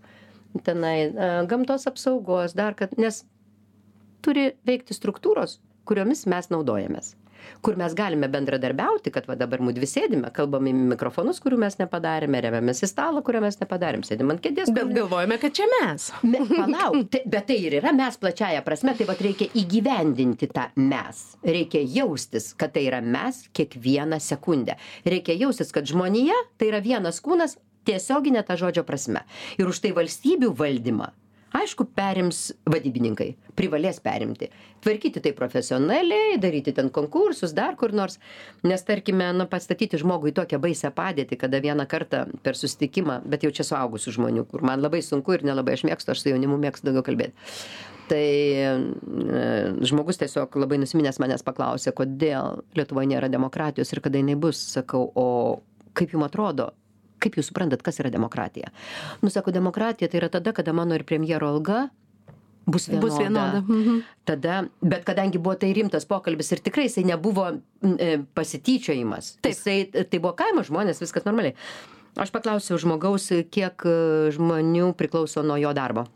tenai e, gamtos apsaugos dar kad nes turi veikti struktūros kuriomis mes naudojamės kur mes galime bendradarbiauti kad va dabar mudvi sėdime kalbam į mikrofonus kurių mes nepadarėme remiamės į stalą kurio mes nepadarėm sėdim ant kėdės bet galvojame kad čia mes. Me palauk tai bet tai ir yra mes plačiąja prasme tai vat reikia įgyvendinti tą mes. Reikia jaustis kad tai yra mes kiekvieną sekundę. Reikia jaustis kad žmonija tai yra vienas kūnas tiesiogine ta žodžio prasme. Ir už tai valstybių valdymą aišku perims vadybininkai privalės perimti. Tvarkyti tai profesionaliai daryti ten konkursus dar kur nors. Nes tarkime nu pastatyti žmogų į tokią baisią padėtį kada vieną kartą per susitikimą bet jau čia suaugusių žmonių kur man labai sunku ir nelabai aš mėgstu aš su jaunimu mėgstu daugiau kalbėt. Tai e, žmogus tiesiog labai nusiminęs manęs paklausė kodėl lietuvoj nėra demokratijos ir kada jinai bus sakau o kaip jum atrodo kaip jūs suprantat kas yra demokratija nu sako demokratija tai yra tada kada mano ir premjero alga bus vienoda. Bus vienoda. Mhm. Tada, bet kadangi buvo tai rimtas pokalbis ir tikrai jisai nebuvo e, pasityčiojimas, Taip. jisai, tai buvo kaimo žmonės, viskas normaliai. Aš paklausiau žmogaus, kiek žmonių priklauso nuo jo darbo.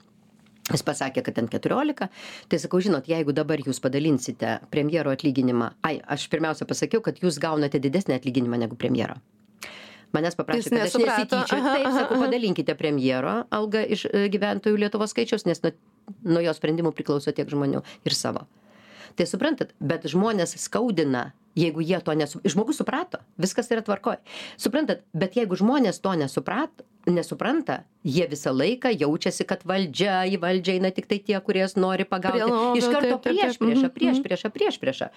Jis pasakė, kad ten 14. Tai sakau, žinot, jeigu dabar jūs padalinsite premjero atlyginimą, ai, aš pirmiausia pasakiau, kad jūs gaunate didesnį atlyginimą negu premjero manęs paprašė, kad aš nesityčiau. Taip, sakau, padalinkite premjero algą iš e, gyventojų Lietuvos skaičiaus, nes nuo, nuo jo sprendimų priklauso tiek žmonių ir savo. Tai suprantat, bet žmonės skaudina, jeigu jie to nesuprato. Žmogus suprato, viskas yra tvarkoj. Suprantat, bet jeigu žmonės to nesuprato, nesupranta. Jie visą laiką jaučiasi kad valdžia į valdžią eina tiktai tie kurie nori pagauti. Iš karto priešprieša priešprieša priešprieša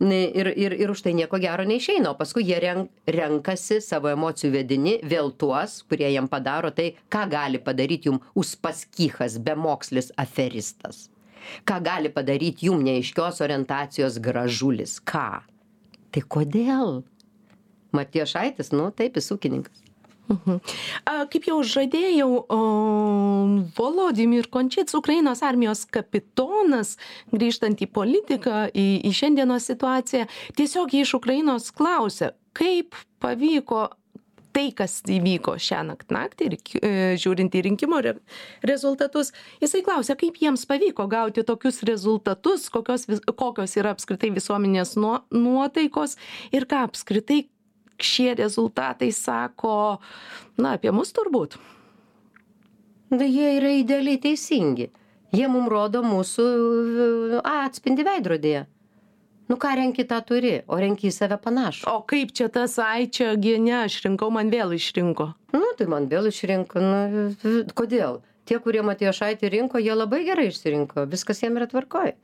ir ir ir už tai nieko gero neišeina. O paskui jie ren renkasi savo emocijų vedini vėl tuos kurie jiem padaro tai ką gali padaryt jum uspaskichas bemokslis aferistas. Ką gali padaryt jum neaiškios orientacijos gražulis. Ką? Tai kodėl? Matijošaitis nu taip jis ūkininkas Mhm. Kaip jau žadėjau, Volodymyr Končic, Ukrainos armijos kapitonas, grįžtant į politiką, į, į šiandienos situaciją, tiesiog iš Ukrainos klausia, kaip pavyko tai, kas įvyko šią naktį, naktį ir e, žiūrint į rinkimo re, rezultatus, jisai klausia, kaip jiems pavyko gauti tokius rezultatus, kokios, kokios yra apskritai visuomenės nuotaikos ir ką apskritai šie rezultatai sako, na, apie mus turbūt. Na, jie yra idealiai teisingi. Jie mums rodo mūsų atspindi veidrodėje. Nu ką renki tą turi, o renki į save panašų. O kaip čia tas, ai čia gene, aš rinkau, man vėl išrinko. Nu, tai man vėl išrinko. Nu, kodėl? Tie, kurie Matėjo Šaitį rinko, jie labai gerai išsirinko. Viskas jiem yra tvarkoj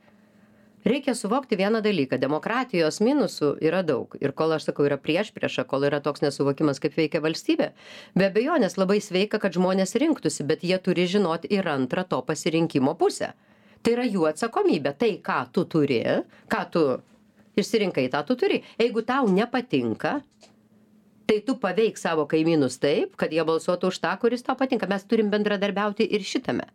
reikia suvokti vieną dalyką. Demokratijos minusų yra daug. Ir kol aš sakau yra priešprieša kol yra toks nesuvokimas kaip veikia valstybė be abejonės labai sveika kad žmonės rinktųsi bet jie turi žinot ir antrą to pasirinkimo pusę. Tai yra jų atsakomybė. Tai ką tu turi ką tu išsirinkai tą tu turi. Jeigu tau nepatinka tai tu paveik savo kaimynus taip kad jie balsuotų už tą kuris tau patinka. Mes turim bendradarbiauti ir šitame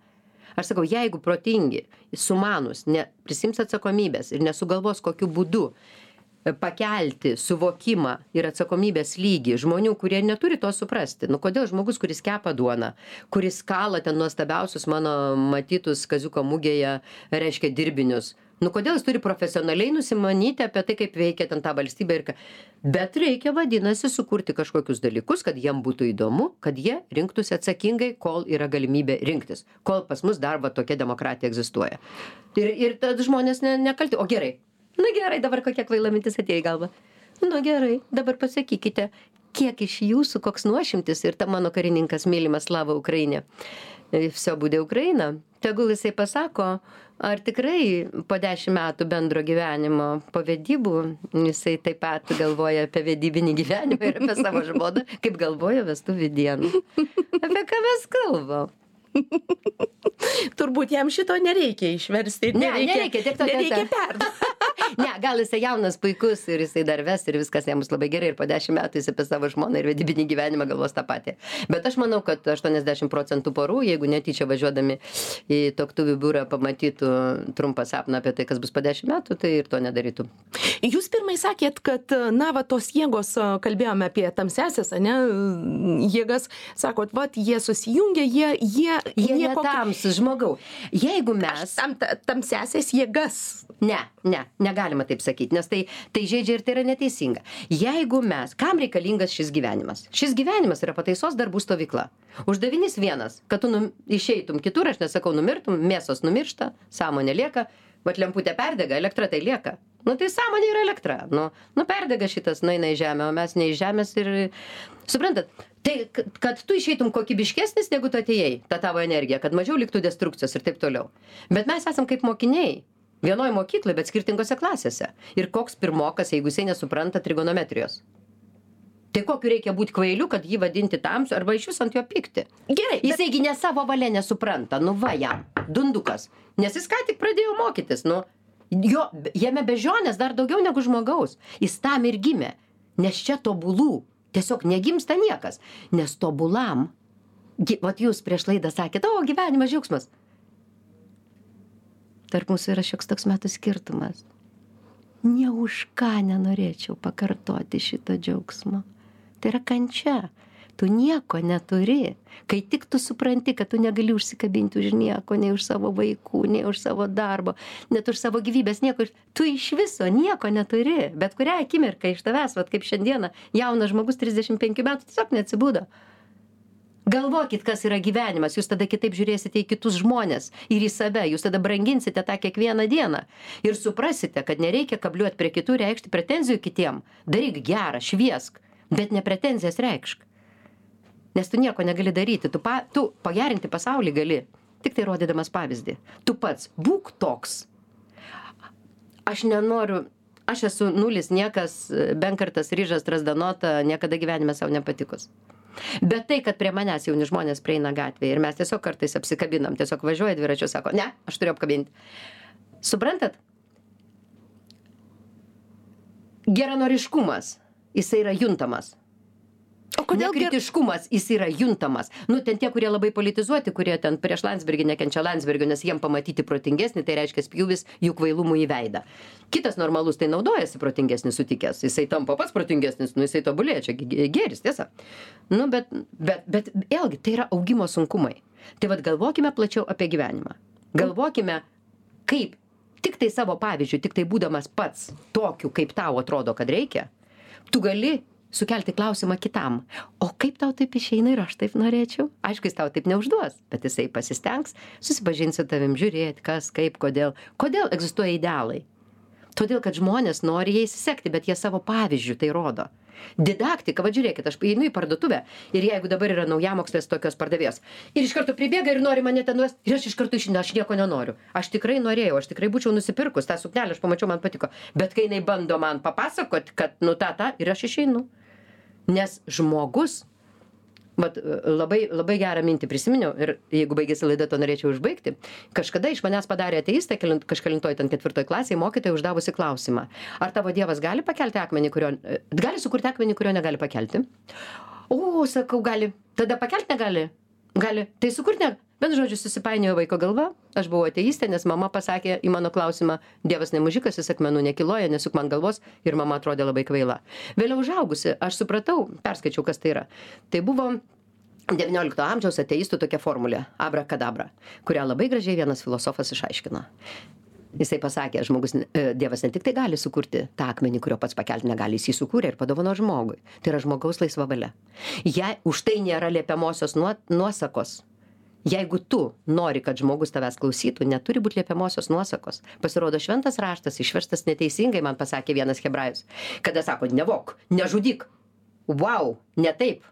aš sakau jeigu protingi sumanūs ne prisiims atsakomybės ir nesugalvos kokiu būdu e, pakelti suvokimą ir atsakomybės lygį žmonių kurie neturi to suprasti. Nu kodėl žmogus kuris kepa duoną kuris kala ten nuostabiausius mano matytus kaziuko mugėje reiškia dirbinius nu kodėl jis turi profesionaliai nusimanyti apie tai kaip veikia ten ta valstybė ir ką? Bet reikia vadinasi sukurti kažkokius dalykus kad jiem būtų įdomu kad jie rinktųsi atsakingai kol yra galimybė rinktis kol pas mus dar va tokia demokratija egzistuoja. Ir ir tad žmonės ne nekalti o gerai. Na gerai dabar kokia kvaila mintis atėjo į galvą. Nu gerai dabar pasakykite kiek iš jūsų koks nuošimtis ir ta mano karininkas mylimas slava ukraine все bude ukraina tegul jisai pasako ar tikrai po dešim metų bendro gyvenimo po vedybų jisai taip pat galvoja apie vedybinį gyvenimą ir apie savo žmoną kaip galvojo vestuvių dieną apie ką mes kalbam Turbūt jam šito nereikia išversti. Ne, nereikia, nereikia, tiek to nereikia perduoti. ne, gal jisai jaunas, puikus ir jisai dar ves ir viskas jam bus labai gerai ir po dešimt metų jis apie savo žmoną ir vedybinį gyvenimą galvos tą patį. Bet aš manau, kad 80 procentų porų, jeigu netyčia važiuodami į toktuvių biurą pamatytų trumpą sapną apie tai, kas bus po dešimt metų, tai ir to nedarytų. Jūs pirmai sakėt, kad, na, va, tos jėgos, kalbėjome apie tamsesias, ne, jėgas, sakot, va, jie susijungia, jie, jie Jie nieko... netamsus, žmogau. Jeigu mes... Tam, tamsesias jėgas. Ne, ne, negalima taip sakyti, nes tai, tai žaidžia ir tai yra neteisinga. Jeigu mes, kam reikalingas šis gyvenimas? Šis gyvenimas yra pataisos darbų stovykla. Uždavinys vienas, kad tu num, išeitum kitur, aš nesakau numirtum, mėsos numiršta, sąmonė lieka, vat lemputė perdega, elektra tai lieka. Nu tai sąmonė yra elektra. Nu, nu perdega šitas, nueina į žemę, o mes ne į žemės ir... Suprantat, tai kad tu išeitum kokybiškesnis negu tu atėjai ta tavo energija kad mažiau liktų destrukcijos ir taip toliau bet mes esam kaip mokiniai vienoj mokykloj bet skirtingose klasėse. Ir koks pirmokas jeigu jisai nesupranta trigonometrijos? Tai kokiu reikia būt kvailiu kad jį vadinti tamsiu arba išvis ant jo pykti? Gerai jisai gi ne savo valia nesupranta nu va jam dundukas. Nes jis ką tik pradėjo mokytis nu jo jame beždžionės dar daugiau negu žmogaus. Jis tam ir gimė. Nes čia tobulų tiesiog negimsta niekas. Nes tobulam vat jūs prieš laidą sakėt o gyvenimas džiaugsmas tarp mūsų yra šioks toks metų skirtumas. Nė už ką nenorėčiau pakartoti šito džiaugsmo. Tai yra kančia. Tu nieko neturi. Kai tik tu supranti kad tu negali užsikabinti už nieko nei už savo vaikų nei už savo darbo net už savo gyvybės nieko tu iš viso nieko neturi. Bet kurią akimirką iš tavęs vat kaip šiandieną jaunas žmogus trisdešim penkių metų tiesiog neatsibudo galvokit kas yra gyvenimas. Jūs tada kitaip žiūrėsite į kitus žmones ir į save. Jūs tada branginsite tą kiekvieną dieną. Ir suprasite kad nereikia kabliuot prie kitų reikšti pretenzijų kitiem. Daryk gera šviesk bet ne pretenzijas reikšk. Nes tu nieko negali daryti. Tu pa tu pagerinti pasaulį gali tiktai rodydamas pavyzdį. Tu pats būk toks. Aš nenoriu aš esu nulis niekas benkartas ryžas strazdanota niekada gyvenime sau nepatikus bet tai kad prie manęs jauni žmonės prieina gatvėje ir mes tiesiog kartais apsikabinam tiesiog važiuoja dviračiu sako ne aš turiu apkabint. Suprantat? Geranoriškumas jisai yra juntamas O kodėl ger... Nekritiškumas jis yra juntamas. Nu, ten tie, kurie labai politizuoti, kurie ten prieš Landsbergį nekenčia Landsbergio, nes jiem pamatyti protingesnį, tai reiškia spjūvis jų kvailumų į veidą. Kitas normalus tai naudojasi protingesnį sutikęs, jisai tampa pats protingesnis, nu jisai tobulėja, čia geris, tiesa. Nu, bet, bet, bet vėlgi, tai yra augimo sunkumai. Tai vad galvokime plačiau apie gyvenimą. Galvokime, kaip tik tai savo pavyzdžių, tik tai būdamas pats tokiu, kaip tau atrodo, kad reikia, tu gali sukelti klausimą kitam. O kaip tau taip išeina ir aš taip norėčiau? Aišku jis tau taip neužduos bet jisai pasistengs susipažint su tavim žiūrėt kas kaip kodėl. Kodėl egzistuoja idealai? Todėl kad žmonės nori jais sekti bet jie savo pavyzdžiu tai rodo. Didaktika vat žiūrėkit aš einu į parduotuvę ir jeigu dabar yra naujamokslės tokios pardavėjos ir iš karto pribėga ir nori mane ten nuvest ir aš iš karto išeinu aš nieko nenoriu. Aš tikrai norėjau aš tikrai būčiau nusipirkus tą suknelę aš pamačiau man patiko. Bet kai jinai bando man papasakot kad nu tą tą ir aš išeinu nes žmogus vat labai labai gerą mintį prisiminiau ir jeigu baigėsi laida tuo norėčiau užbaigti. Kažkada iš manęs padarė ateistę kelint kažkelintoj ten ketvirtoj klasėj mokytoja uždavusi klausimą. Ar tavo dievas gali pakelti akmenį kurio gali sukurti akmenį kurio negali pakelti? O sakau gali. Tada pakelt negali? Gali. Tai sukurt ne vienu žodžiu susipainiojo vaiko galva. Aš buvau ateistė nes mama pasakė į mano klausimą dievas ne mužikas jis akmenų nekiloja nesuk man galvos. Ir mama atrodė labai kvaila. Vėliau užaugusi aš supratau perskaičiau kas tai yra. Tai buvo devyniolikto amžiaus ateistų tokia formulė abrakadabra kurią labai gražiai vienas filosofas išaiškino. Jisai pasakė žmogus e, dievas ne tiktai gali sukurti tą akmenį kurio pats pakelt negali jis jį sukūrė ir padovanojo žmogui. Tai yra žmogaus laisva valia. Jei už tai nėra liepiamosios nuo nuosakos jeigu tu nori kad žmogus tavęs klausytų neturi būt liepiamosios nuosakos. Pasirodo šventas raštas išverstas neteisingai man pasakė vienas hebrajus kada sako nevok nežudyk. Vau ne taip.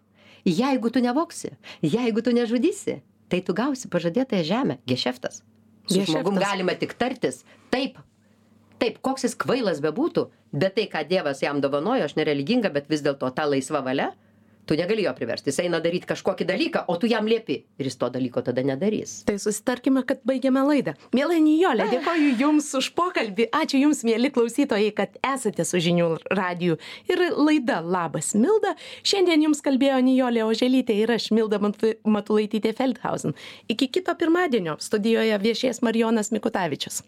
Jeigu tu nevogsi jeigu tu nežudysi tai tu gausi pažadėtąją žemę gešeftas. Su žmogum galima tik tartis. Taip taip koks jis kvailas bebūtų bet tai ką dievas jam dovanojo aš nereliginga bet vis dėlto ta laisva valia tu negali jo priverst. Jis eina daryt kažkokį dalyką o tu jam liepi. Ir jis to dalyko tada nedarys. Tai susitarkime kad baigiame laidą. Miela nijole dėkoju jums už pokalbį. Ačiū jums mieli klausytojai kad esate su žinių radiju. Ir laida labas milda. Šiandien jums kalbėjo nijolė oželytė ir aš milda matulaitytė feldhausen. Iki kito pirmadienio studijoje viešės marijonas mikutavičius